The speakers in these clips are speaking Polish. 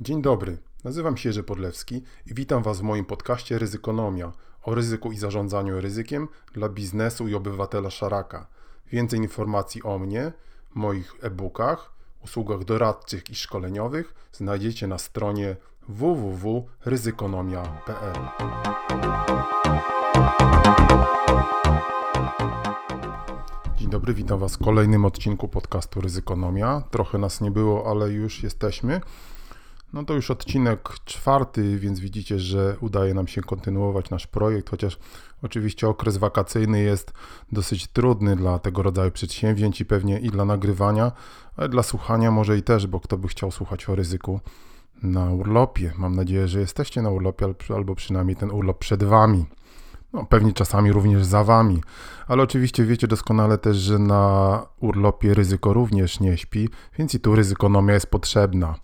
Dzień dobry, nazywam się Jerzy Podlewski i witam Was w moim podcaście Ryzykonomia o ryzyku i zarządzaniu ryzykiem dla biznesu i obywatela Szaraka. Więcej informacji o mnie, moich e-bookach, usługach doradczych i szkoleniowych znajdziecie na stronie www.ryzykonomia.pl. Dzień dobry, witam Was w kolejnym odcinku podcastu Ryzykonomia. Trochę nas nie było, ale już jesteśmy. No to już odcinek czwarty, więc widzicie, że udaje nam się kontynuować nasz projekt, chociaż oczywiście okres wakacyjny jest dosyć trudny dla tego rodzaju przedsięwzięć i pewnie i dla nagrywania, ale dla słuchania może i też, bo kto by chciał słuchać o ryzyku na urlopie. Mam nadzieję, że jesteście na urlopie albo przynajmniej ten urlop przed Wami. No, pewnie czasami również za Wami, ale oczywiście wiecie doskonale też, że na urlopie ryzyko również nie śpi, więc i tu ryzykonomia jest potrzebna.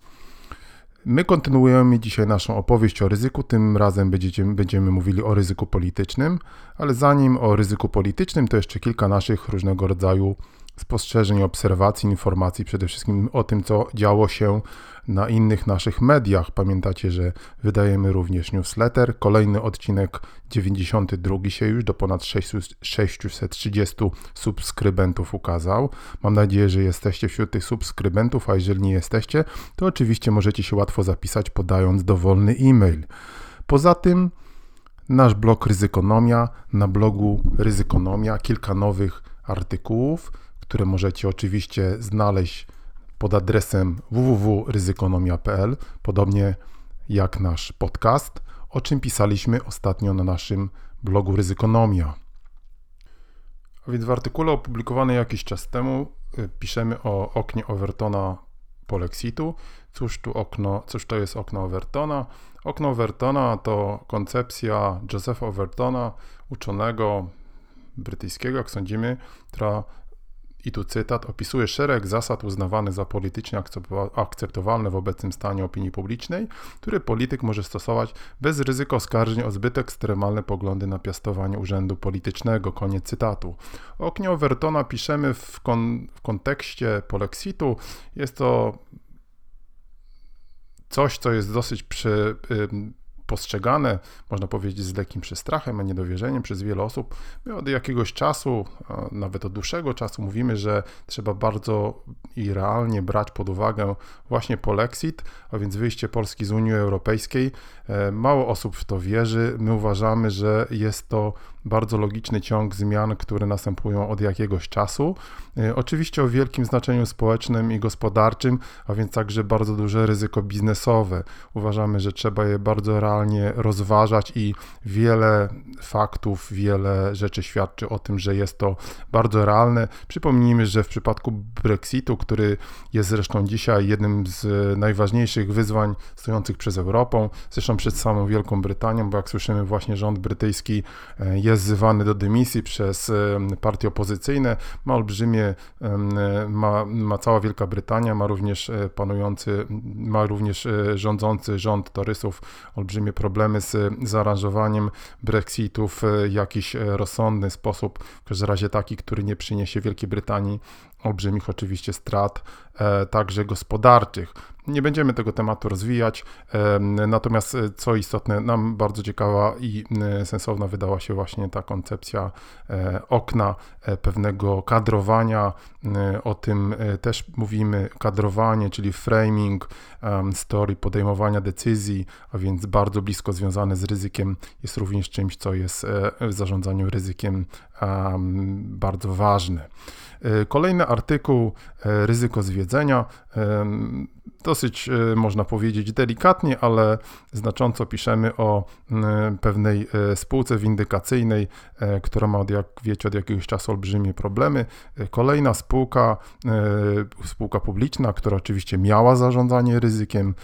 My kontynuujemy dzisiaj naszą opowieść o ryzyku. Tym razem będziemy mówili o ryzyku politycznym, ale zanim o ryzyku politycznym, to jeszcze kilka naszych różnego rodzaju spostrzeżeń, obserwacji, informacji, przede wszystkim o tym, co działo się na innych naszych mediach. Pamiętacie, że wydajemy również newsletter. Kolejny odcinek 92 się już do ponad 630 subskrybentów ukazał. Mam nadzieję, że jesteście wśród tych subskrybentów, a jeżeli nie jesteście, to oczywiście możecie się łatwo zapisać podając dowolny e-mail. Poza tym nasz blog Ryzykonomia, na blogu Ryzykonomia kilka nowych artykułów, które możecie oczywiście znaleźć pod adresem www.ryzykonomia.pl, podobnie jak nasz podcast, o czym pisaliśmy ostatnio na naszym blogu Ryzykonomia. A więc w artykule opublikowanym jakiś czas temu y, piszemy o oknie Overtona Polexitu. Cóż tu okno, cóż to jest okno Overtona? Okno Overtona to koncepcja Josepha Overtona, uczonego brytyjskiego, jak sądzimy, która i tu cytat, opisuje szereg zasad uznawanych za politycznie akceptowalne w obecnym stanie opinii publicznej, które polityk może stosować bez ryzyka oskarżeń o zbyt ekstremalne poglądy na piastowanie urzędu politycznego. Koniec cytatu. O oknie Overtona piszemy w, kon w kontekście polexitu. Jest to coś, co jest dosyć przy, postrzegane, można powiedzieć, z lekkim przestrachem, a niedowierzeniem przez wiele osób. My od jakiegoś czasu, nawet od dłuższego czasu mówimy, że trzeba bardzo i realnie brać pod uwagę właśnie polexit, a więc wyjście Polski z Unii Europejskiej. E, mało osób w to wierzy. My uważamy, że jest to bardzo logiczny ciąg zmian, które następują od jakiegoś czasu. E, oczywiście o wielkim znaczeniu społecznym i gospodarczym, a więc także bardzo duże ryzyko biznesowe. Uważamy, że trzeba je bardzo realnie rozważać i wiele faktów, wiele rzeczy świadczy o tym, że jest to bardzo realne. Przypomnijmy, że w przypadku Brexitu, który jest zresztą dzisiaj jednym z najważniejszych wyzwań stojących przez Europą, zresztą przed samą Wielką Brytanią, bo jak słyszymy właśnie rząd brytyjski e, jest wzywany do dymisji przez partie opozycyjne, ma olbrzymie, ma, ma cała Wielka Brytania, ma również e, panujący, ma również e, rządzący rząd Torysów. Olbrzymie problemy z zaaranżowaniem Brexitu w jakiś rozsądny sposób, w każdym razie taki, który nie przyniesie Wielkiej Brytanii olbrzymich oczywiście strat, e, także gospodarczych. Nie będziemy tego tematu rozwijać, e, natomiast e, co istotne, nam bardzo ciekawa i sensowna wydała się właśnie ta koncepcja okna, pewnego kadrowania. O tym też mówimy, kadrowanie, czyli framing, story podejmowania decyzji, a więc bardzo blisko związane z ryzykiem, jest również czymś, co jest w zarządzaniu ryzykiem bardzo ważne. E, kolejny artykuł, e, ryzyko zwiedzenia. Dosyć e, można powiedzieć delikatnie, ale znacząco piszemy o pewnej spółce windykacyjnej, która ma, jak wiecie, od jakiegoś czasu olbrzymie problemy. Kolejna spółka, spółka publiczna, która oczywiście miała zarządzanie ryzykiem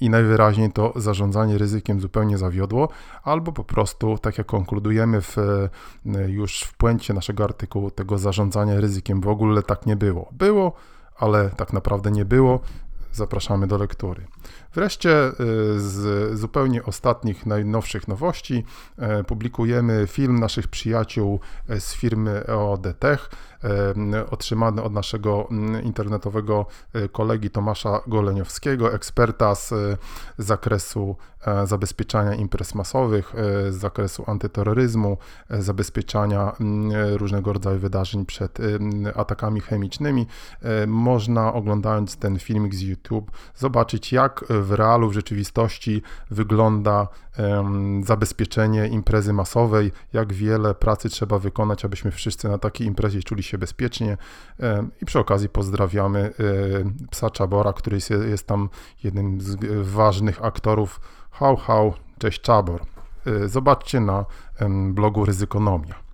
i najwyraźniej to zarządzanie ryzykiem zupełnie zawiodło, albo po prostu, tak jak konkludujemy w, już w puencie naszego artykułu, tego zarządzania ryzykiem w ogóle tak nie było. Było, ale tak naprawdę nie było. Zapraszamy do lektury. Wreszcie y, z zupełnie ostatnich, najnowszych nowości y, publikujemy film naszych przyjaciół z firmy EOD Tech. otrzymany od naszego mm, internetowego kolegi Tomasza Goleniowskiego, eksperta z zakresu zabezpieczania imprez masowych, z zakresu antyterroryzmu, zabezpieczania mm, różnego rodzaju wydarzeń przed atakami chemicznymi. Można oglądając ten filmik z YouTube zobaczyć jak w realu, w rzeczywistości wygląda zabezpieczenie imprezy masowej, jak wiele pracy trzeba wykonać, abyśmy wszyscy na takiej imprezie czuli się bezpiecznie. I przy okazji pozdrawiamy psa Czabora, który jest, jest tam jednym z ważnych aktorów. Hał, hał, cześć Czabor. E, zobaczcie na blogu Ryzykonomia.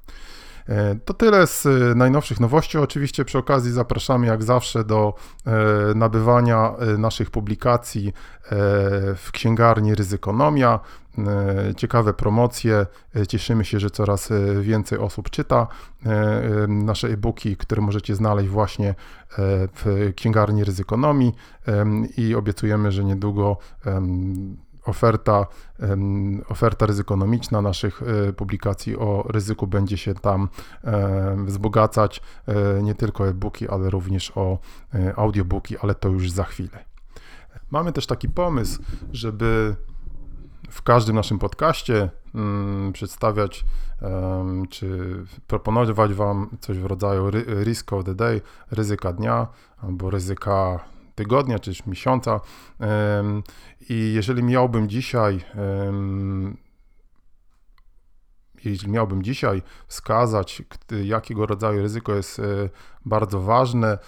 E, to tyle z e, najnowszych nowości. Oczywiście przy okazji zapraszamy jak zawsze do nabywania naszych publikacji w księgarni Ryzykonomia. Ciekawe promocje. Cieszymy się, że coraz więcej osób czyta nasze e-booki, które możecie znaleźć właśnie w księgarni Ryzykonomii i obiecujemy, że niedługo oferta, oferta ryzykonomiczna naszych e, publikacji o ryzyku będzie się tam wzbogacać, e, nie tylko e-booki, ale również o e, audiobooki, ale to już za chwilę. Mamy też taki pomysł, żeby w każdym naszym podcaście mm, przedstawiać czy proponować Wam coś w rodzaju risk of the day, ryzyka dnia albo ryzyka tygodnia czy miesiąca. I jeżeli miałbym dzisiaj jeśli miałbym dzisiaj wskazać, jakiego rodzaju ryzyko jest e, bardzo ważne,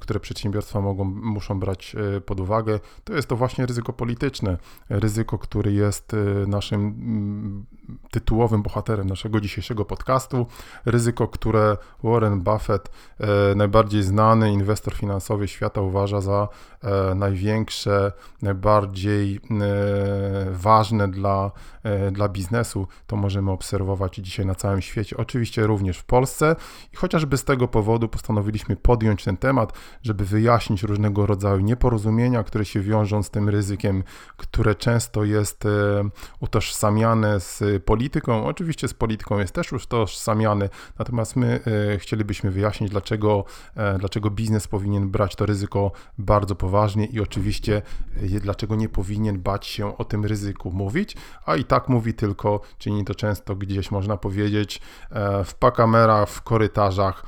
które przedsiębiorstwa mogą, muszą brać e, pod uwagę, to jest to właśnie ryzyko polityczne. Ryzyko, które jest e, naszym mm, tytułowym bohaterem naszego dzisiejszego podcastu. Ryzyko, które Warren Buffett, najbardziej znany inwestor finansowy świata, uważa za największe, najbardziej ważne dla, dla biznesu. To możemy obserwować dzisiaj na całym świecie, oczywiście również w Polsce i chociażby z tego powodu postanowiliśmy podjąć ten temat, żeby wyjaśnić różnego rodzaju nieporozumienia, które się wiążą z tym ryzykiem, które często jest e, utożsamiane z polityką. Oczywiście z polityką jest też utożsamiany, natomiast my e, chcielibyśmy wyjaśnić, dlaczego, e, dlaczego biznes powinien brać to ryzyko bardzo poważnie i oczywiście dlaczego nie powinien bać się o tym ryzyku mówić, a i tak mówi tylko, czyni to często gdzieś można powiedzieć w pakamerach, w korytarzach,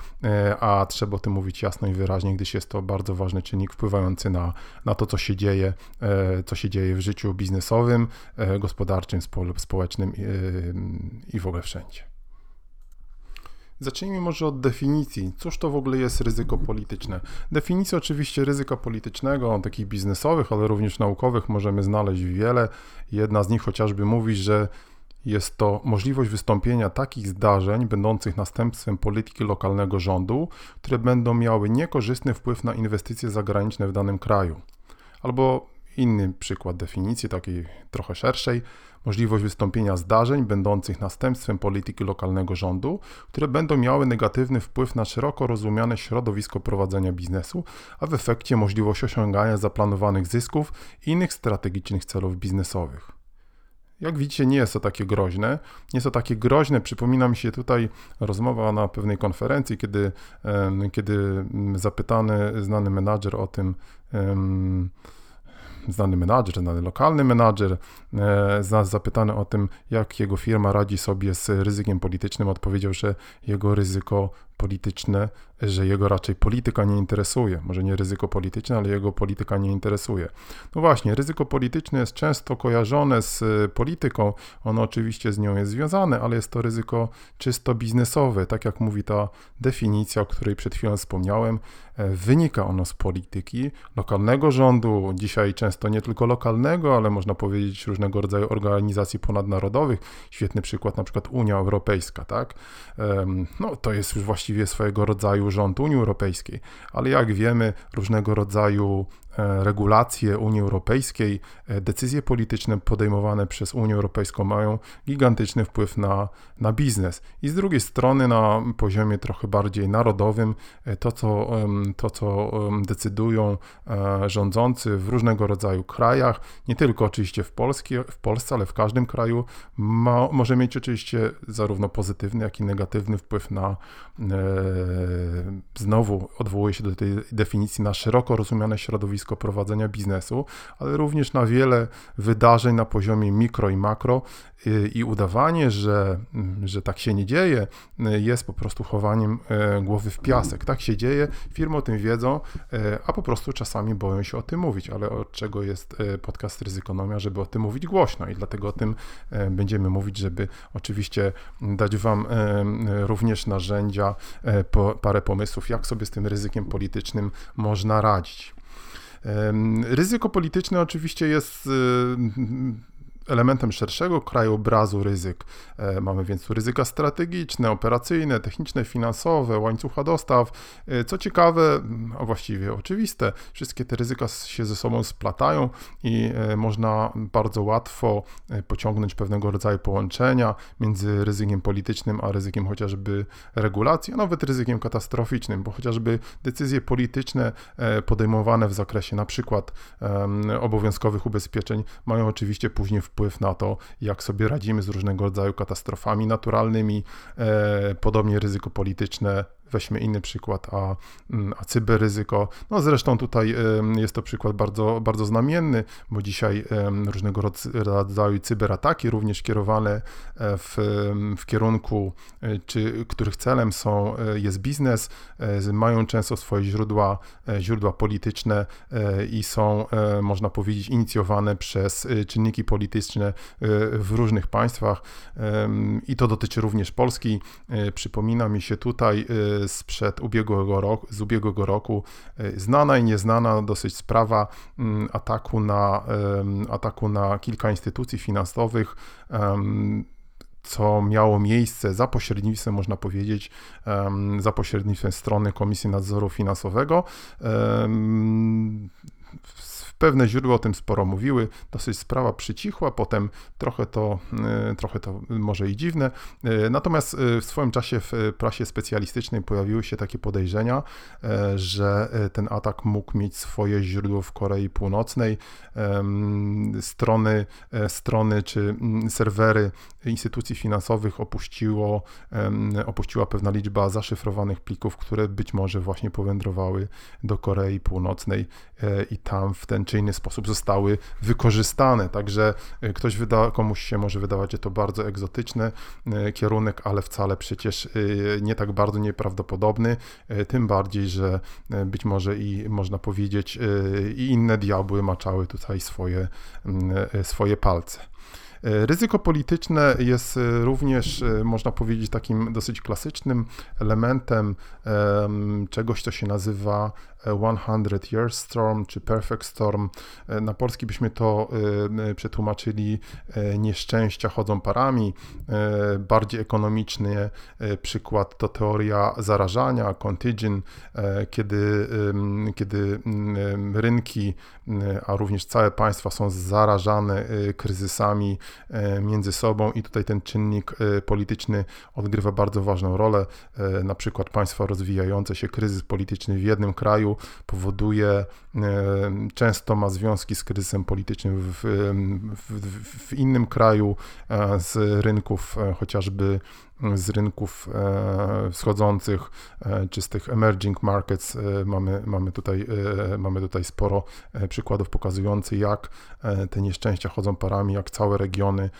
a trzeba o tym mówić jasno i wyraźnie, gdyż jest to bardzo ważny czynnik wpływający na, na to, co się dzieje, e, co się dzieje w życiu biznesowym, e, gospodarczym, społecznym i w ogóle wszędzie. Zacznijmy może od definicji. Cóż to w ogóle jest ryzyko polityczne? Definicji oczywiście ryzyka politycznego, takich biznesowych, ale również naukowych możemy znaleźć wiele. Jedna z nich chociażby mówi, że jest to możliwość wystąpienia takich zdarzeń będących następstwem polityki lokalnego rządu, które będą miały niekorzystny wpływ na inwestycje zagraniczne w danym kraju. Albo inny przykład definicji, takiej trochę szerszej, możliwość wystąpienia zdarzeń będących następstwem polityki lokalnego rządu, które będą miały negatywny wpływ na szeroko rozumiane środowisko prowadzenia biznesu, a w efekcie możliwość osiągania zaplanowanych zysków i innych strategicznych celów biznesowych. Jak widzicie, nie jest to takie groźne. Nie jest to takie groźne. Przypomina mi się tutaj rozmowa na pewnej konferencji, kiedy, kiedy zapytany znany menadżer o tym, znany menadżer, znany lokalny menadżer, e, zapytany o tym, jak jego firma radzi sobie z ryzykiem politycznym, odpowiedział, że jego ryzyko polityczne, że jego raczej polityka nie interesuje. Może nie ryzyko polityczne, ale jego polityka nie interesuje. No właśnie, ryzyko polityczne jest często kojarzone z e, polityką. Ono oczywiście z nią jest związane, ale jest to ryzyko czysto biznesowe. Tak jak mówi ta definicja, o której przed chwilą wspomniałem, e, wynika ono z polityki lokalnego rządu, dzisiaj często nie tylko lokalnego, ale można powiedzieć różnego rodzaju organizacji ponadnarodowych. Świetny przykład na przykład Unia Europejska, tak? No to jest już właściwie właściwie swojego rodzaju rząd Unii Europejskiej, ale jak wiemy, różnego rodzaju regulacje Unii Europejskiej, e, decyzje polityczne podejmowane przez Unię Europejską mają gigantyczny wpływ na, na biznes. I z drugiej strony na poziomie trochę bardziej narodowym to, co, to, co decydują rządzący w różnego rodzaju krajach, nie tylko oczywiście w, Polski, w Polsce, ale w każdym kraju, ma, może mieć oczywiście zarówno pozytywny, jak i negatywny wpływ na, znowu odwołuję się do tej definicji, na szeroko rozumiane środowisko prowadzenia biznesu, ale również na wiele wydarzeń na poziomie mikro i makro i udawanie, że, że tak się nie dzieje, jest po prostu chowaniem y, głowy w piasek. Tak się dzieje, firmy o tym wiedzą, a po prostu czasami boją się o tym mówić, ale od czego jest podcast Ryzykonomia, żeby o tym mówić głośno i dlatego o tym będziemy mówić, żeby oczywiście dać Wam również narzędzia, parę pomysłów, jak sobie z tym ryzykiem politycznym można radzić. Ryzyko polityczne oczywiście jest elementem szerszego krajobrazu ryzyk. E, mamy więc tu ryzyka strategiczne, operacyjne, techniczne, finansowe, łańcucha dostaw. E, co ciekawe, a właściwie oczywiste, wszystkie te ryzyka się ze sobą splatają i e, można bardzo łatwo pociągnąć pewnego rodzaju połączenia między ryzykiem politycznym a ryzykiem chociażby regulacji, a nawet ryzykiem katastroficznym, bo chociażby decyzje polityczne podejmowane w zakresie na przykład obowiązkowych ubezpieczeń mają oczywiście później wpływ wpływ na to, jak sobie radzimy z różnego rodzaju katastrofami naturalnymi, e, podobnie ryzyko polityczne Weźmy inny przykład, a, mm, a cyberryzyko. No zresztą tutaj jest to przykład bardzo, bardzo znamienny, bo dzisiaj różnego rodzaju cyberataki, również kierowane e, w, w kierunku, e, czy, których celem są, e, jest biznes, mają często swoje źródła, źródła polityczne i są, można powiedzieć, inicjowane przez czynniki polityczne w różnych państwach i to dotyczy również Polski. Przypomina mi się tutaj sprzed ubiegłego roku, z ubiegłego roku, e, znana i nieznana dosyć sprawa mm, ataku na, ataku na kilka instytucji finansowych co miało miejsce za pośrednictwem, można powiedzieć, za pośrednictwem strony Komisji Nadzoru Finansowego Pewne źródła o tym sporo mówiły, dosyć sprawa przycichła, potem trochę to, e, trochę to może i dziwne. E, natomiast e, w swoim czasie w prasie specjalistycznej pojawiły się takie podejrzenia, że ten atak mógł mieć swoje źródło w Korei Północnej. Strony, strony czy serwery instytucji finansowych opuściło, opuściła pewna liczba zaszyfrowanych plików, które być może właśnie powędrowały do Korei Północnej i tam w ten czy inny sposób zostały wykorzystane. Także e, ktoś wyda, komuś się może wydawać, że to bardzo egzotyczny e, kierunek, ale wcale przecież e, nie tak bardzo nieprawdopodobny. Tym bardziej, że być może i można powiedzieć, i inne diabły maczały tutaj swoje, swoje palce. Ryzyko polityczne jest również, można powiedzieć, takim dosyć klasycznym elementem czegoś, co się nazywa 100 Year Storm czy Perfect Storm. E, na polski byśmy to e, e, przetłumaczyli nieszczęścia chodzą parami. Bardziej ekonomiczny przykład to teoria zarażania, contagion, kiedy, kiedy rynki, a również całe państwa są zarażane kryzysami między sobą i tutaj ten czynnik polityczny odgrywa bardzo ważną rolę. Na przykład państwa rozwijające się, kryzys polityczny w jednym kraju powoduje, e, często ma związki z kryzysem politycznym w, w, w innym kraju, e, z rynków e, chociażby z rynków wschodzących czy z tych emerging markets mamy, mamy, tutaj, mamy tutaj sporo przykładów pokazujących, jak te nieszczęścia chodzą parami, jak całe regiony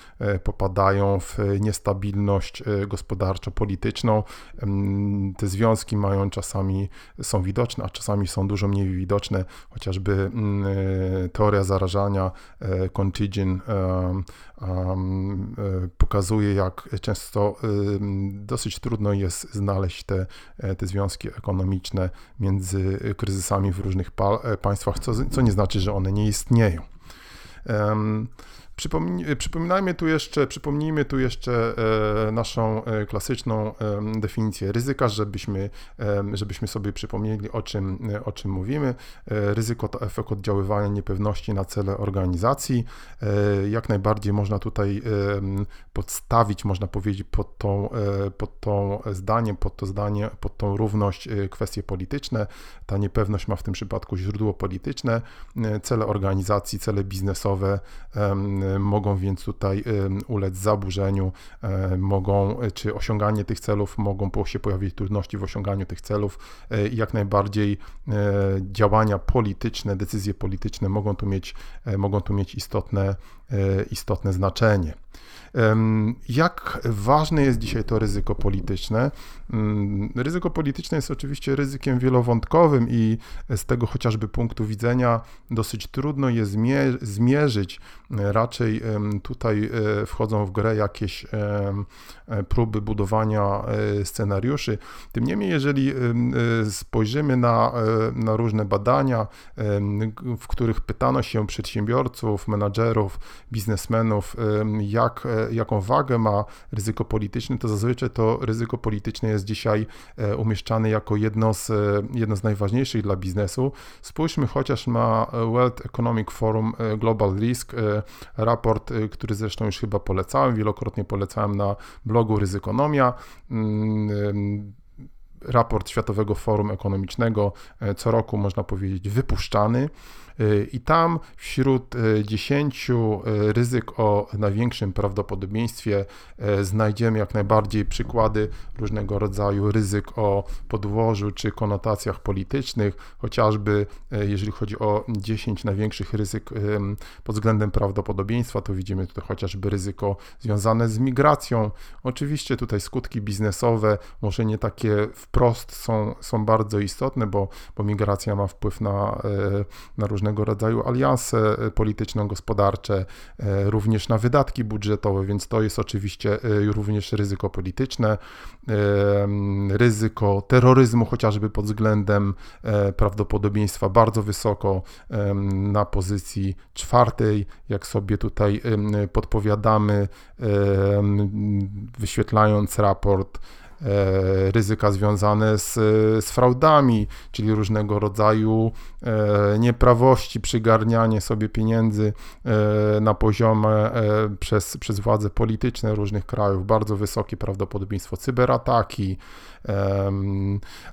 popadają w niestabilność gospodarczo-polityczną. Te związki mają czasami, są widoczne, a czasami są dużo mniej widoczne, chociażby teoria zarażania, contagion pokazuje, jak często dosyć trudno jest znaleźć te, e, te związki ekonomiczne między kryzysami w różnych państwach, co, co nie znaczy, że one nie istnieją. Przypominajmy tu jeszcze, przypomnijmy tu jeszcze naszą klasyczną definicję ryzyka, żebyśmy, żebyśmy sobie przypomnieli o czym, o czym mówimy. Ryzyko to efekt oddziaływania niepewności na cele organizacji. Jak najbardziej można tutaj podstawić, można powiedzieć, pod tą, pod tą zdaniem, pod to zdanie, pod tą równość kwestie polityczne. Ta niepewność ma w tym przypadku źródło polityczne, cele organizacji, cele biznesowe mogą więc tutaj ulec zaburzeniu, mogą, czy osiąganie tych celów, mogą się pojawić trudności w osiąganiu tych celów e, jak najbardziej e, działania polityczne, decyzje polityczne mogą tu mieć, e, mogą tu mieć istotne, istotne znaczenie. Jak ważne jest dzisiaj to ryzyko polityczne? Mm, ryzyko polityczne jest oczywiście ryzykiem wielowątkowym i z tego chociażby punktu widzenia dosyć trudno je zmierzyć. Raczej tutaj e, wchodzą w grę jakieś e, próby budowania e, scenariuszy. Tym niemniej, jeżeli spojrzymy na, na różne badania, w których pytano się przedsiębiorców, menadżerów, biznesmenów, jak jaką wagę ma ryzyko polityczne, to zazwyczaj to ryzyko polityczne jest dzisiaj e, umieszczane jako jedno z, e, jedno z najważniejszych dla biznesu. Spójrzmy chociaż na World Economic Forum e, Global Risk, raport, który zresztą już chyba polecałem, wielokrotnie polecałem na blogu Ryzykonomia mm, raport Światowego Forum Ekonomicznego co roku, można powiedzieć, wypuszczany. I tam wśród 10 e, e, ryzyk o największym prawdopodobieństwie znajdziemy jak najbardziej przykłady różnego rodzaju ryzyk o podłożu czy konotacjach politycznych, chociażby jeżeli chodzi o 10 największych ryzyk pod względem prawdopodobieństwa, to widzimy tutaj chociażby ryzyko związane z migracją. Oczywiście tutaj skutki biznesowe, może nie takie wprost są, są bardzo istotne, bo, bo migracja ma wpływ na, na różne różnego rodzaju alianse e, polityczno-gospodarcze, e, również na wydatki budżetowe, więc to jest oczywiście e, również ryzyko polityczne, ryzyko terroryzmu chociażby pod względem prawdopodobieństwa bardzo wysoko na pozycji czwartej, jak sobie tutaj podpowiadamy, wyświetlając raport ryzyka związane z, z fraudami, czyli różnego rodzaju e, nieprawości, przygarnianie sobie pieniędzy e, na poziomie przez, przez władze polityczne różnych krajów, bardzo wysokie prawdopodobieństwo cyberataki,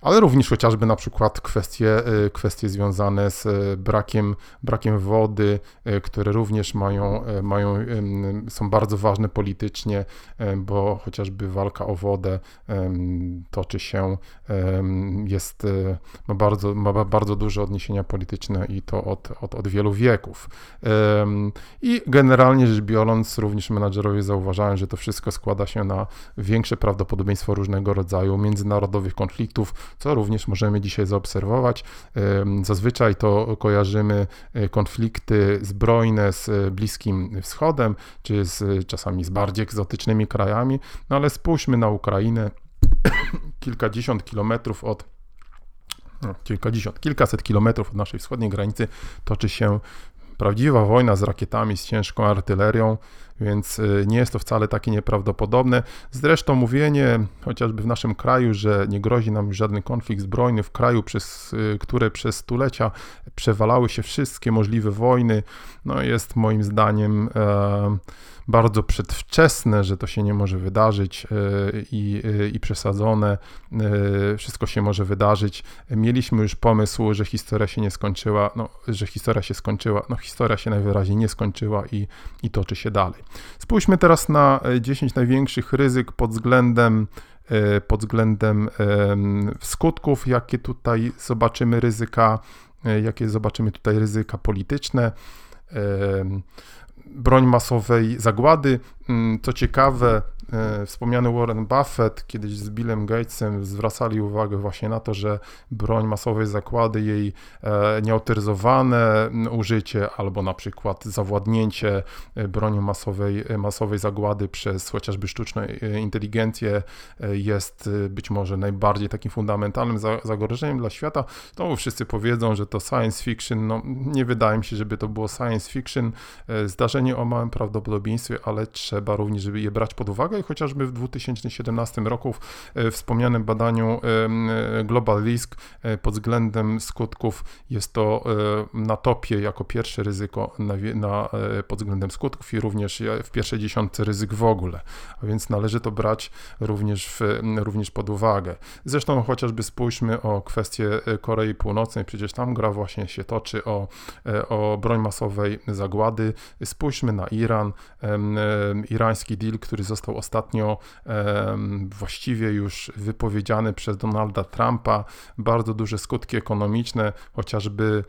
ale również chociażby na przykład kwestie, kwestie związane z brakiem, brakiem wody, które również mają, mają, są bardzo ważne politycznie, bo chociażby walka o wodę toczy się, jest, ma, bardzo, ma bardzo duże odniesienia polityczne i to od, od, od wielu wieków. I generalnie rzecz biorąc, również menadżerowie zauważają, że to wszystko składa się na większe prawdopodobieństwo różnego rodzaju międzynarodowych konfliktów, co również możemy dzisiaj zaobserwować. Zazwyczaj to kojarzymy e, konflikty zbrojne z Bliskim Wschodem, czy z, czasami z bardziej egzotycznymi krajami, no ale spójrzmy na Ukrainę, kilkadziesiąt kilometrów od no, kilkadziesiąt, kilkaset kilometrów od naszej wschodniej granicy toczy się prawdziwa wojna z rakietami, z ciężką artylerią, więc y, nie jest to wcale takie nieprawdopodobne. Zresztą mówienie, chociażby w naszym kraju, że nie grozi nam żaden konflikt zbrojny w kraju, przez y, które przez stulecia przewalały się wszystkie możliwe wojny, no jest moim zdaniem e, bardzo przedwczesne, że to się nie może wydarzyć e, i, e, i przesadzone. E, wszystko się może wydarzyć. Mieliśmy już pomysł, że historia się nie skończyła, no, że historia się skończyła. No, historia się najwyraźniej nie skończyła i, i toczy się dalej. Spójrzmy teraz na 10 największych ryzyk pod względem pod względem skutków, jakie tutaj zobaczymy ryzyka, jakie zobaczymy tutaj ryzyka polityczne broń masowej zagłady. Mm, co ciekawe, E, wspomniany Warren Buffett kiedyś z Billem Gatesem zwracali uwagę właśnie na to, że broń masowej zakłady, jej e, nieautoryzowane użycie albo na przykład zawładnięcie e, bronią masowej, masowej zagłady przez chociażby sztuczną inteligencję jest być może najbardziej takim fundamentalnym zagrożeniem dla świata. Znowu wszyscy powiedzą, że to science fiction. No, nie wydaje mi się, żeby to było science fiction. Zdarzenie o małym prawdopodobieństwie, ale trzeba również je brać pod uwagę i chociażby w 2017 roku w wspomnianym badaniu Global Risk pod względem skutków jest to na topie jako pierwsze ryzyko na, na, pod względem skutków i również w pierwszej dziesiątce ryzyk w ogóle, a więc należy to brać również, w, również pod uwagę. Zresztą chociażby spójrzmy o kwestię Korei Północnej, przecież tam gra właśnie się toczy o, o broń masowej zagłady. Spójrzmy na Iran, irański deal, który został ostatnio właściwie już wypowiedziany przez Donalda Trumpa, bardzo duże skutki ekonomiczne, chociażby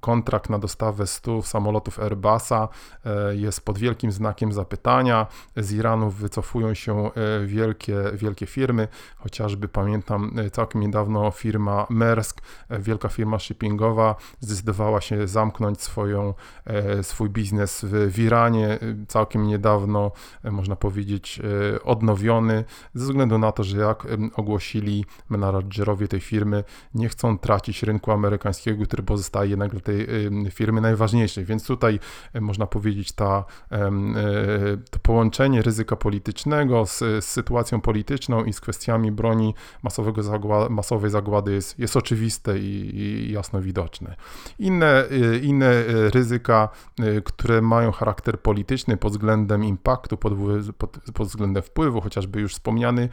kontrakt na dostawę 100 samolotów Airbusa e, jest pod wielkim znakiem zapytania. Z Iranu wycofują się e, wielkie, wielkie firmy, chociażby pamiętam e, całkiem niedawno firma Maersk, wielka firma shippingowa, zdecydowała się zamknąć swoją, swój biznes w, w Iranie, całkiem niedawno, można powiedzieć, odnowiony, ze względu na to, że jak ogłosili menadżerowie tej firmy, nie chcą tracić rynku amerykańskiego, który pozostaje jednak dla tej firmy najważniejszy. Więc tutaj można powiedzieć ta, to połączenie ryzyka politycznego z, z sytuacją polityczną i z kwestiami broni masowego zagła masowej zagłady jest, jest oczywiste i, i jasno widoczne. Inne, y, inne y, ryzyka, y, które mają charakter polityczny pod względem impaktu, pod, pod, pod względem wpływu, chociażby już wspomniany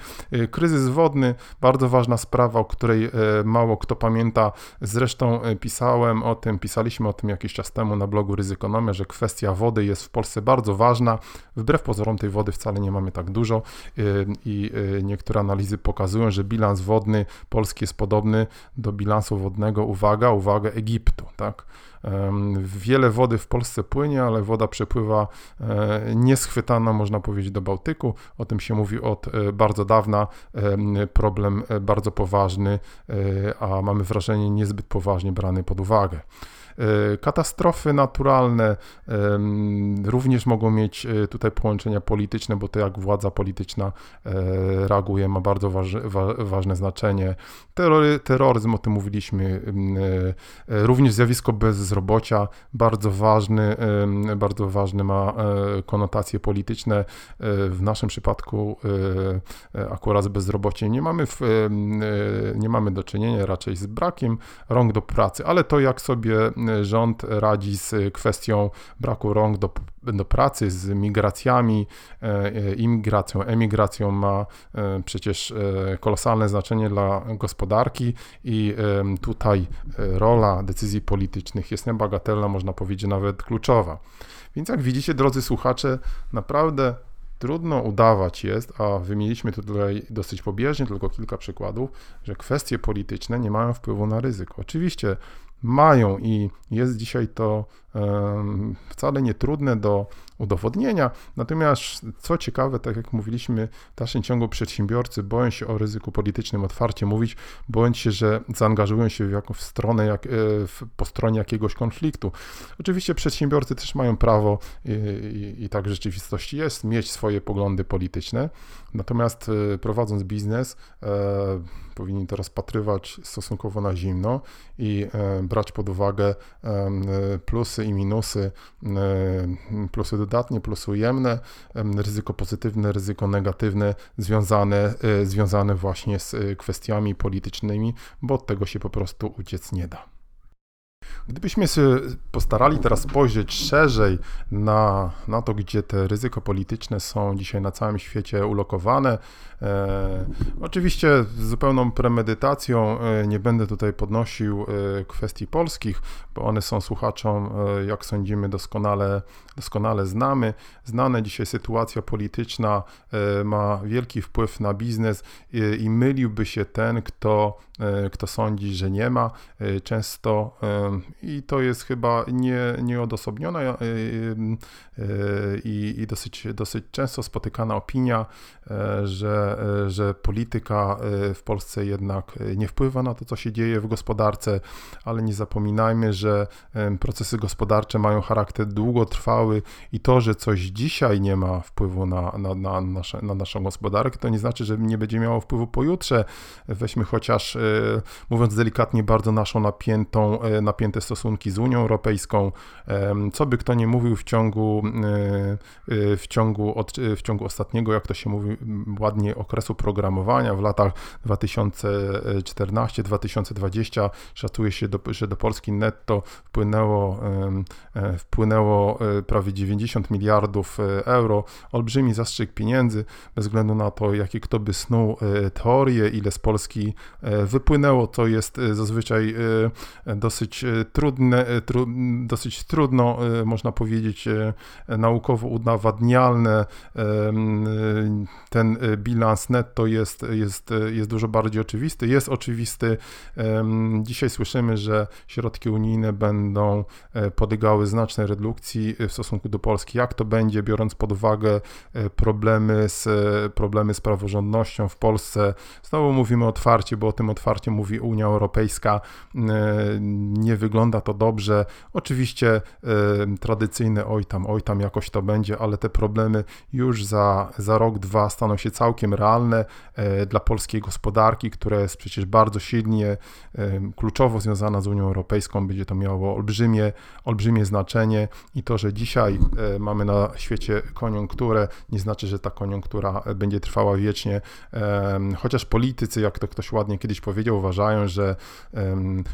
kryzys wodny, bardzo ważna sprawa, o której mało kto pamięta. Zresztą pisałem o tym, pisaliśmy o tym jakiś czas temu na blogu Ryzykonomia, że kwestia wody jest w Polsce bardzo ważna. Wbrew pozorom tej wody wcale nie mamy tak dużo y, i y, niektóre analizy pokazują, że bilans wodny Polski jest podobny do bilansu wodnego, uwaga, uwaga, Egiptu, tak? Wiele wody w Polsce płynie, ale woda przepływa e, nieschwytana, można powiedzieć, do Bałtyku. O tym się mówi od e, bardzo dawna. Problem e, bardzo poważny, a mamy wrażenie niezbyt poważnie brany pod uwagę. E, katastrofy naturalne również mogą mieć e, tutaj połączenia polityczne, bo to jak władza polityczna e, reaguje ma bardzo ważne znaczenie. Terrory, terroryzm, o tym mówiliśmy, również zjawisko bezrobocia, bardzo ważny, bardzo ważny ma konotacje polityczne. W naszym przypadku akurat z bezrobociem nie mamy, w, nie mamy do czynienia raczej z brakiem rąk do pracy, ale to jak sobie rząd radzi z kwestią braku rąk do, do pracy, z migracjami, e, imigracją, emigracją ma e, przecież e, kolosalne znaczenie dla gospodarki i tutaj rola decyzji politycznych jest niebagatelna, można powiedzieć nawet kluczowa. Więc jak widzicie, drodzy słuchacze, naprawdę trudno udawać jest, a wymieniliśmy tutaj dosyć pobieżnie tylko kilka przykładów, że kwestie polityczne nie mają wpływu na ryzyko. Oczywiście mają i jest dzisiaj to wcale nie trudne do udowodnienia. Natomiast co ciekawe, tak jak mówiliśmy, w dalszym ciągu przedsiębiorcy boją się o ryzyku politycznym otwarcie mówić, boją się, że zaangażują się w jakąś stronę, jak, e, po stronie jakiegoś konfliktu. Oczywiście przedsiębiorcy też mają prawo i, i, i tak w rzeczywistości jest, mieć swoje poglądy polityczne, natomiast e, prowadząc biznes e, powinni to rozpatrywać stosunkowo na zimno i e, brać pod uwagę e, plusy i minusy, e, plusy dodatnie, plusy ujemne, ryzyko pozytywne, ryzyko negatywne, związane, związane właśnie z kwestiami politycznymi, bo od tego się po prostu uciec nie da. Gdybyśmy się postarali teraz spojrzeć szerzej na, na to, gdzie te ryzyko polityczne są dzisiaj na całym świecie ulokowane, e, oczywiście z zupełną premedytacją e, nie będę tutaj podnosił e, kwestii polskich, bo one są słuchaczom, e, jak sądzimy, doskonale, doskonale znamy. Znane dzisiaj sytuacja polityczna e, ma wielki wpływ na biznes i, i myliłby się ten, kto, e, kto sądzi, że nie ma. Często i to jest chyba nie, nieodosobniona e, e, i, i dosyć, dosyć często spotykana opinia, e, że, że polityka w Polsce jednak nie wpływa na to, co się dzieje w gospodarce, ale nie zapominajmy, że procesy gospodarcze mają charakter długotrwały i to, że coś dzisiaj nie ma wpływu na, na, na, nasze, na naszą gospodarkę, to nie znaczy, że nie będzie miało wpływu pojutrze. Weźmy chociaż, mówiąc delikatnie, bardzo naszą napiętą, napiętą napięte stosunki z Unią Europejską. Co by kto nie mówił w ciągu, w ciągu, od, w ciągu ostatniego, jak to się mówi ładnie, okresu programowania w latach 2014-2020 szacuje się, do, że do Polski netto wpłynęło, wpłynęło prawie 90 miliardów euro. Olbrzymi zastrzyk pieniędzy, bez względu na to, jakie kto by snuł teorie, ile z Polski wypłynęło, to jest zazwyczaj dosyć trudne, tru, dosyć trudno, można powiedzieć, naukowo udowadnialne. Ten bilans netto jest, jest, jest dużo bardziej oczywisty. Jest oczywisty. Dzisiaj słyszymy, że środki unijne będą podlegały znacznej redukcji w stosunku do Polski. Jak to będzie, biorąc pod uwagę problemy z, problemy z praworządnością w Polsce? Znowu mówimy otwarcie, bo o tym otwarcie mówi Unia Europejska. Nie wygląda to dobrze. Oczywiście tradycyjne oj tam, oj tam jakoś to będzie, ale te problemy już za, za rok, dwa staną się całkiem realne e, dla polskiej gospodarki, która jest przecież bardzo silnie, kluczowo związana z Unią Europejską. Będzie to miało olbrzymie, olbrzymie znaczenie i to, że dzisiaj e, mamy na świecie koniunkturę, nie znaczy, że ta koniunktura będzie trwała wiecznie, chociaż politycy, jak to ktoś ładnie kiedyś powiedział, uważają, że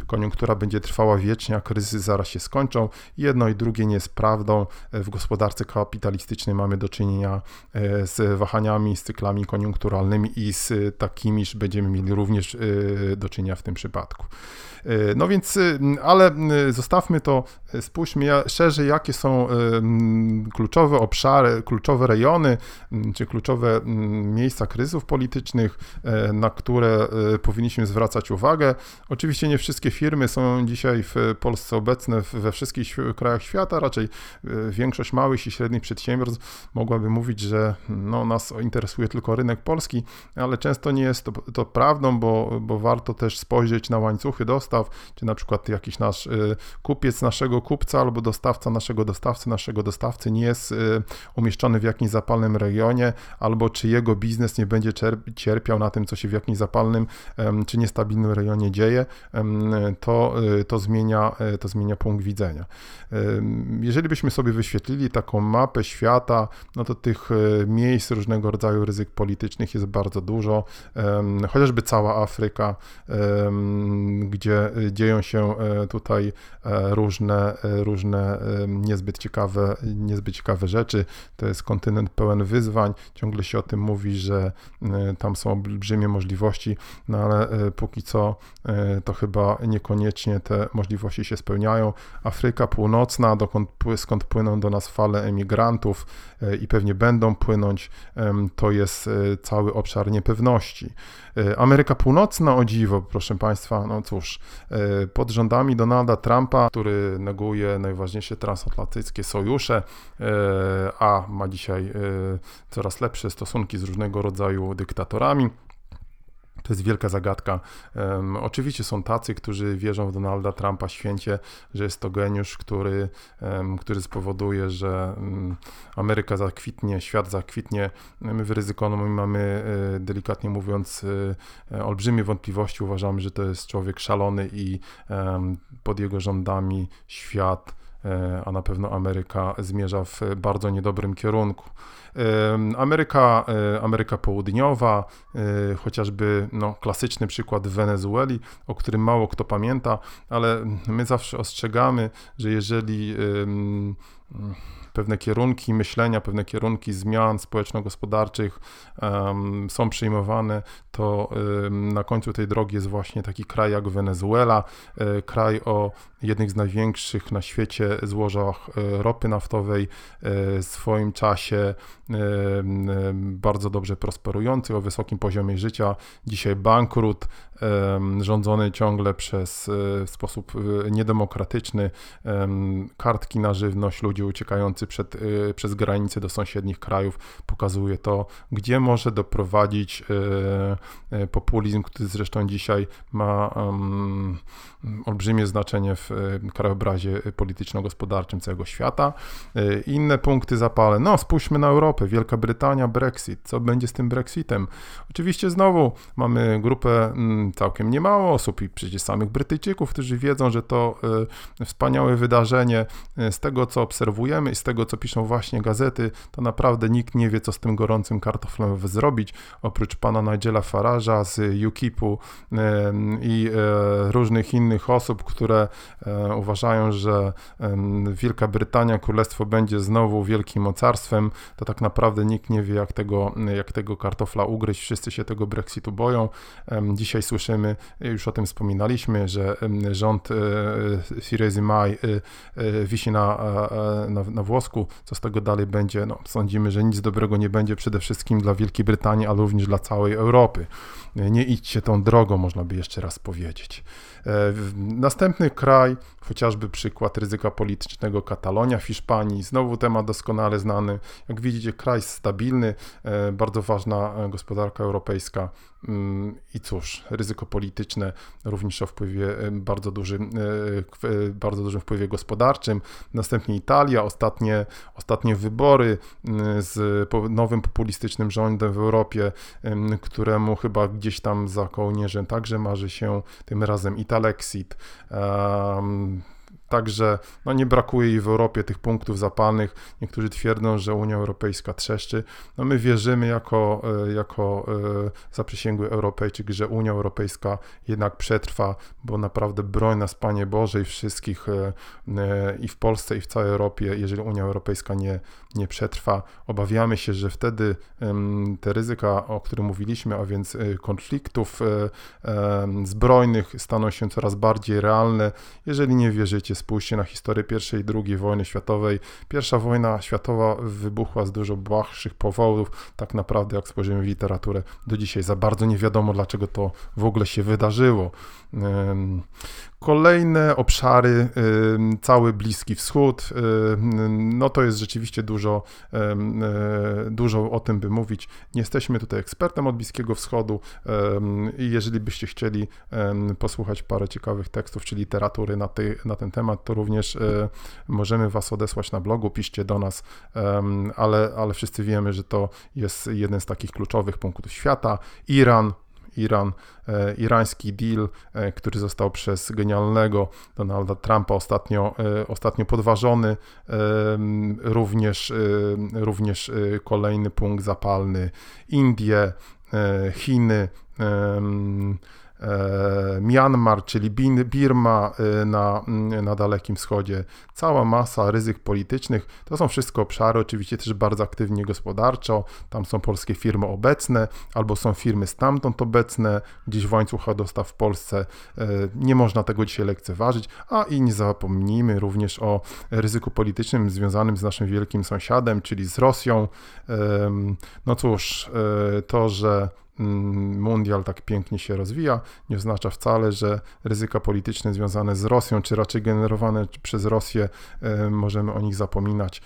koniunktura będzie trwała wiecznie, a kryzysy zaraz się skończą. Jedno i drugie nie jest prawdą. E, w gospodarce kapitalistycznej mamy do czynienia e, z wahaniami, z cyklami koniunkturalnymi i z takimi, że będziemy mieli również e, do czynienia w tym przypadku. No więc, ale zostawmy to, spójrzmy szerzej, jakie są kluczowe obszary, kluczowe rejony, czy kluczowe miejsca kryzysów politycznych, na które powinniśmy zwracać uwagę. Oczywiście nie wszystkie firmy są dzisiaj w Polsce obecne we wszystkich krajach świata, raczej większość małych i średnich przedsiębiorstw mogłaby mówić, że no, nas interesuje tylko rynek polski, ale często nie jest to, to prawdą, bo, bo warto też spojrzeć na łańcuchy dostaw, czy na przykład jakiś nasz y, kupiec naszego kupca albo dostawca naszego dostawcy, naszego dostawcy nie jest y, umieszczony w jakimś zapalnym regionie, albo czy jego biznes nie będzie cierpiał na tym, co się w jakimś zapalnym czy niestabilnym rejonie dzieje, to, to, zmienia, to zmienia punkt widzenia. Jeżeli byśmy sobie wyświetlili taką mapę świata, no to tych e, miejsc różnego rodzaju ryzyk politycznych jest bardzo dużo. Chociażby cała Afryka, gdzie dzieją się e, tutaj e, różne, różne niezbyt ciekawe, niezbyt ciekawe rzeczy. To jest kontynent pełen wyzwań. Ciągle się o tym mówi, że tam są olbrzymie możliwości, no ale póki co to chyba niekoniecznie te możliwości się spełniają. Afryka Północna, dokąd, skąd płyną do nas fale emigrantów e, i pewnie będą płynąć, to jest e, cały obszar niepewności. E, Ameryka Północna, o dziwo, proszę Państwa, no cóż, pod rządami Donalda Trumpa, który neguje najważniejsze transatlantyckie sojusze, a ma dzisiaj coraz lepsze stosunki z różnego rodzaju dyktatorami, to jest wielka zagadka. Um, oczywiście są tacy, którzy wierzą w Donalda Trumpa święcie, że jest to geniusz, który, um, który spowoduje, że um, Ameryka zakwitnie, świat zakwitnie. My w Ryzykonomii mamy, e, delikatnie mówiąc, e, olbrzymie wątpliwości. Uważamy, że to jest człowiek szalony i pod jego rządami świat a na pewno Ameryka zmierza w bardzo niedobrym kierunku. Ameryka, e, Ameryka Południowa, e, chociażby no, klasyczny przykład Wenezueli, o którym mało kto pamięta, ale my zawsze ostrzegamy, że jeżeli pewne kierunki myślenia, pewne kierunki zmian społeczno-gospodarczych um, są przyjmowane, to um, na końcu tej drogi jest właśnie taki kraj jak Wenezuela, um, kraj o jednych z największych na świecie złożach e, ropy naftowej, w swoim czasie bardzo dobrze prosperujący, o wysokim poziomie życia, dzisiaj bankrut, rządzony ciągle przez w sposób niedemokratyczny, kartki na żywność, ludzie uciekający przed, przez granicę do sąsiednich krajów pokazuje to, gdzie może doprowadzić populizm, który zresztą dzisiaj ma olbrzymie znaczenie w krajobrazie polityczno-gospodarczym całego świata. Inne punkty zapale. No, spójrzmy na Europę. Wielka Brytania, Brexit. Co będzie z tym Brexitem? Oczywiście znowu mamy grupę mm, całkiem niemało osób i przecież samych Brytyjczyków, którzy wiedzą, że to y, wspaniałe wydarzenie. Y, z tego, co obserwujemy i z tego, co piszą właśnie gazety, to naprawdę nikt nie wie, co z tym gorącym kartoflem zrobić, oprócz pana Nigela Farage'a z UKIP-u y, i różnych innych osób, które uważają, że Wielka Brytania, Królestwo będzie znowu wielkim mocarstwem, to tak naprawdę nikt nie wie, jak tego, jak tego kartofla ugryźć. Wszyscy się tego Brexitu boją. Dzisiaj słyszymy, już o tym wspominaliśmy, że rząd e, Theresa May e, e, wisi na, na, na włosku. Co z tego dalej będzie? No, sądzimy, że nic dobrego nie będzie przede wszystkim dla Wielkiej Brytanii, ale również dla całej Europy. Nie idźcie tą drogą, można by jeszcze raz powiedzieć. Następny kraj, chociażby przykład ryzyka politycznego Katalonia w Hiszpanii, znowu temat doskonale znany. Jak widzicie, kraj stabilny, bardzo ważna gospodarka europejska. Mm, I cóż, ryzyko polityczne również o wpływie bardzo dużym, bardzo dużym wpływie gospodarczym. Następnie Italia, ostatnie, ostatnie wybory z nowym populistycznym rządem w Europie, któremu chyba gdzieś tam za kołnierzem także marzy się tym razem Italexit. Um, Także no, nie brakuje i w Europie tych punktów zapalnych. Niektórzy twierdzą, że Unia Europejska trzeszczy. No, my wierzymy jako, e, jako e, zaprzysięgły Europejczyk, że Unia Europejska jednak przetrwa, bo naprawdę broń nas, Panie Boże, i wszystkich e, i w Polsce, i w całej Europie, jeżeli Unia Europejska nie, nie przetrwa. Obawiamy się, że wtedy te ryzyka, o których mówiliśmy, a więc konfliktów zbrojnych staną się coraz bardziej realne. Jeżeli nie wierzycie, spójrzcie na historię I i II wojny światowej. Pierwsza wojna światowa wybuchła z dużo błahszych powodów. Tak naprawdę, jak spojrzymy w literaturę, do dzisiaj za bardzo nie wiadomo, dlaczego to w ogóle się wydarzyło. Kolejne obszary, cały Bliski Wschód, no to jest rzeczywiście dużo, e, dużo o tym by mówić. Nie jesteśmy tutaj ekspertem od Bliskiego Wschodu i jeżeli byście chcieli posłuchać parę ciekawych tekstów czy literatury na, ty, na ten temat, to również e, możemy Was odesłać na blogu, piszcie do nas, ale, ale wszyscy wiemy, że to jest jeden z takich kluczowych punktów świata. Iran, Iran, e, irański deal, e, który został przez genialnego Donalda Trumpa ostatnio, e, ostatnio podważony, również, również kolejny punkt zapalny, Indie, Chiny, Myanmar, czyli Birma e, na, na Dalekim Wschodzie, cała masa ryzyk politycznych. To są wszystko obszary, oczywiście też bardzo aktywnie gospodarczo. Tam są polskie firmy obecne, albo są firmy stamtąd obecne, gdzieś w łańcuchach dostaw w Polsce. E, nie można tego dzisiaj lekceważyć, a i nie zapomnijmy również o ryzyku politycznym związanym z naszym wielkim sąsiadem, czyli z Rosją. No cóż, to, że mundial tak pięknie się rozwija, nie oznacza wcale, że ryzyka polityczne związane z Rosją, czy raczej generowane przez Rosję, e, możemy o nich zapominać.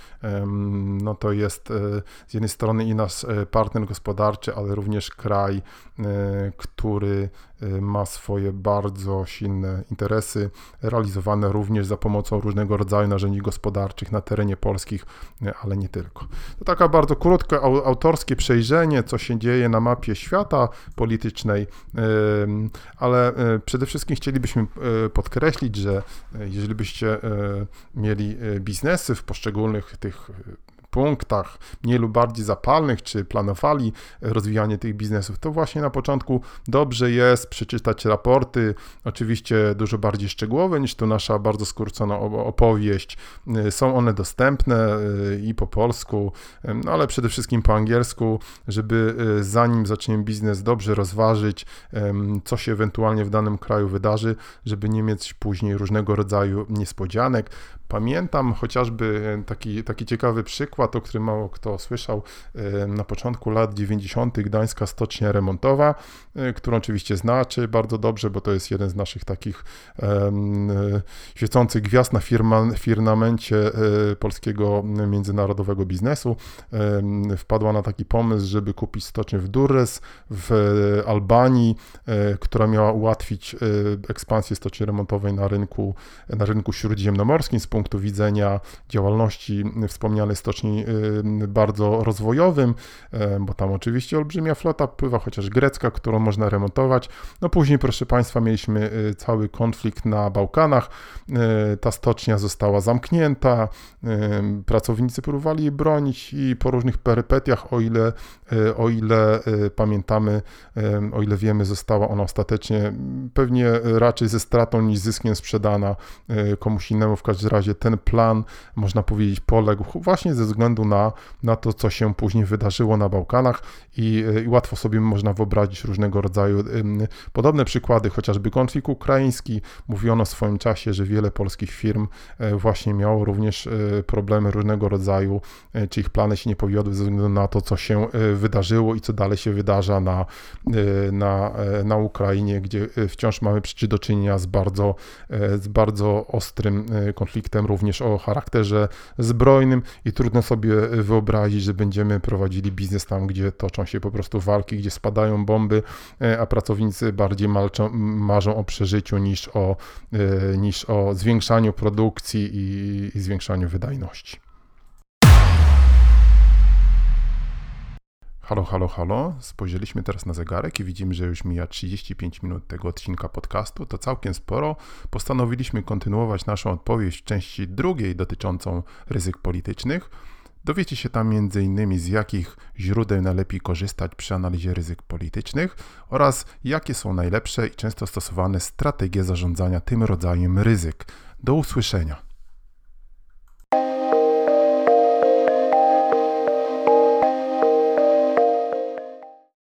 No to jest e, z jednej strony i nasz e, partner gospodarczy, ale również kraj, który ma swoje bardzo silne interesy, realizowane również za pomocą różnego rodzaju narzędzi gospodarczych na terenie polskich, ale nie tylko. To taka bardzo krótkie autorskie przejrzenie, co się dzieje na mapie świata politycznej, ale y, przede wszystkim chcielibyśmy podkreślić, że jeżeli byście mieli biznesy w poszczególnych tych punktach, mniej lub bardziej zapalnych, czy planowali rozwijanie tych biznesów, to właśnie na początku dobrze jest przeczytać raporty, oczywiście dużo bardziej szczegółowe niż to nasza bardzo skrócona opowieść. Y, są one dostępne y, i po polsku, y, no ale przede wszystkim po angielsku, żeby zanim zaczniemy biznes dobrze rozważyć, co się ewentualnie w danym kraju wydarzy, żeby nie mieć później różnego rodzaju niespodzianek. Pamiętam chociażby taki, taki ciekawy przykład, o którym mało kto słyszał, na początku lat 90. Gdańska Stocznia Remontowa, którą oczywiście znaczy bardzo dobrze, bo to jest jeden z naszych takich um, świecących gwiazd na firma, firmamencie polskiego międzynarodowego biznesu. Wpadła na taki pomysł, żeby kupić stocznię w Durres w Albanii, która miała ułatwić ekspansję stoczni remontowej na rynku, na rynku śródziemnomorskim z punktu widzenia działalności wspomnianej stoczni bardzo rozwojowym, bo tam oczywiście olbrzymia flota pływa, chociaż grecka, którą można remontować. No później, proszę Państwa, mieliśmy y, cały konflikt na Bałkanach. Y, ta stocznia została zamknięta, y, pracownicy próbowali jej bronić i po różnych perypetiach, o ile, o ile pamiętamy, o ile wiemy, została ona ostatecznie pewnie raczej ze stratą niż zyskiem sprzedana komuś innemu. W każdym razie ten plan, można powiedzieć, poległ właśnie ze względu na, na to, co się później wydarzyło na Bałkanach i, i łatwo sobie można wyobrazić różnego rodzaju podobne przykłady, chociażby konflikt ukraiński. Mówiono w swoim czasie, że wiele polskich firm e, właśnie miało również e, problemy różnego rodzaju, e, czy ich plany się nie powiodły ze względu na to, co się wydarzyło i co dalej się wydarza na, na, na Ukrainie, gdzie wciąż mamy do czynienia z bardzo, z bardzo ostrym konfliktem, również o charakterze zbrojnym i trudno sobie wyobrazić, że będziemy prowadzili biznes tam, gdzie toczą się po prostu walki, gdzie spadają bomby, a pracownicy bardziej malczą, marzą o przeżyciu niż o, e, niż o zwiększaniu produkcji i, i zwiększaniu wydajności. Halo, halo, halo. Spojrzeliśmy teraz na zegarek i widzimy, że już mija 35 minut tego odcinka podcastu. To całkiem sporo. Postanowiliśmy kontynuować naszą odpowiedź w części drugiej dotyczącą ryzyk politycznych. Dowiecie się tam m.in. z jakich źródeł najlepiej korzystać przy analizie ryzyk politycznych oraz jakie są najlepsze i często stosowane strategie zarządzania tym rodzajem ryzyk. Do usłyszenia.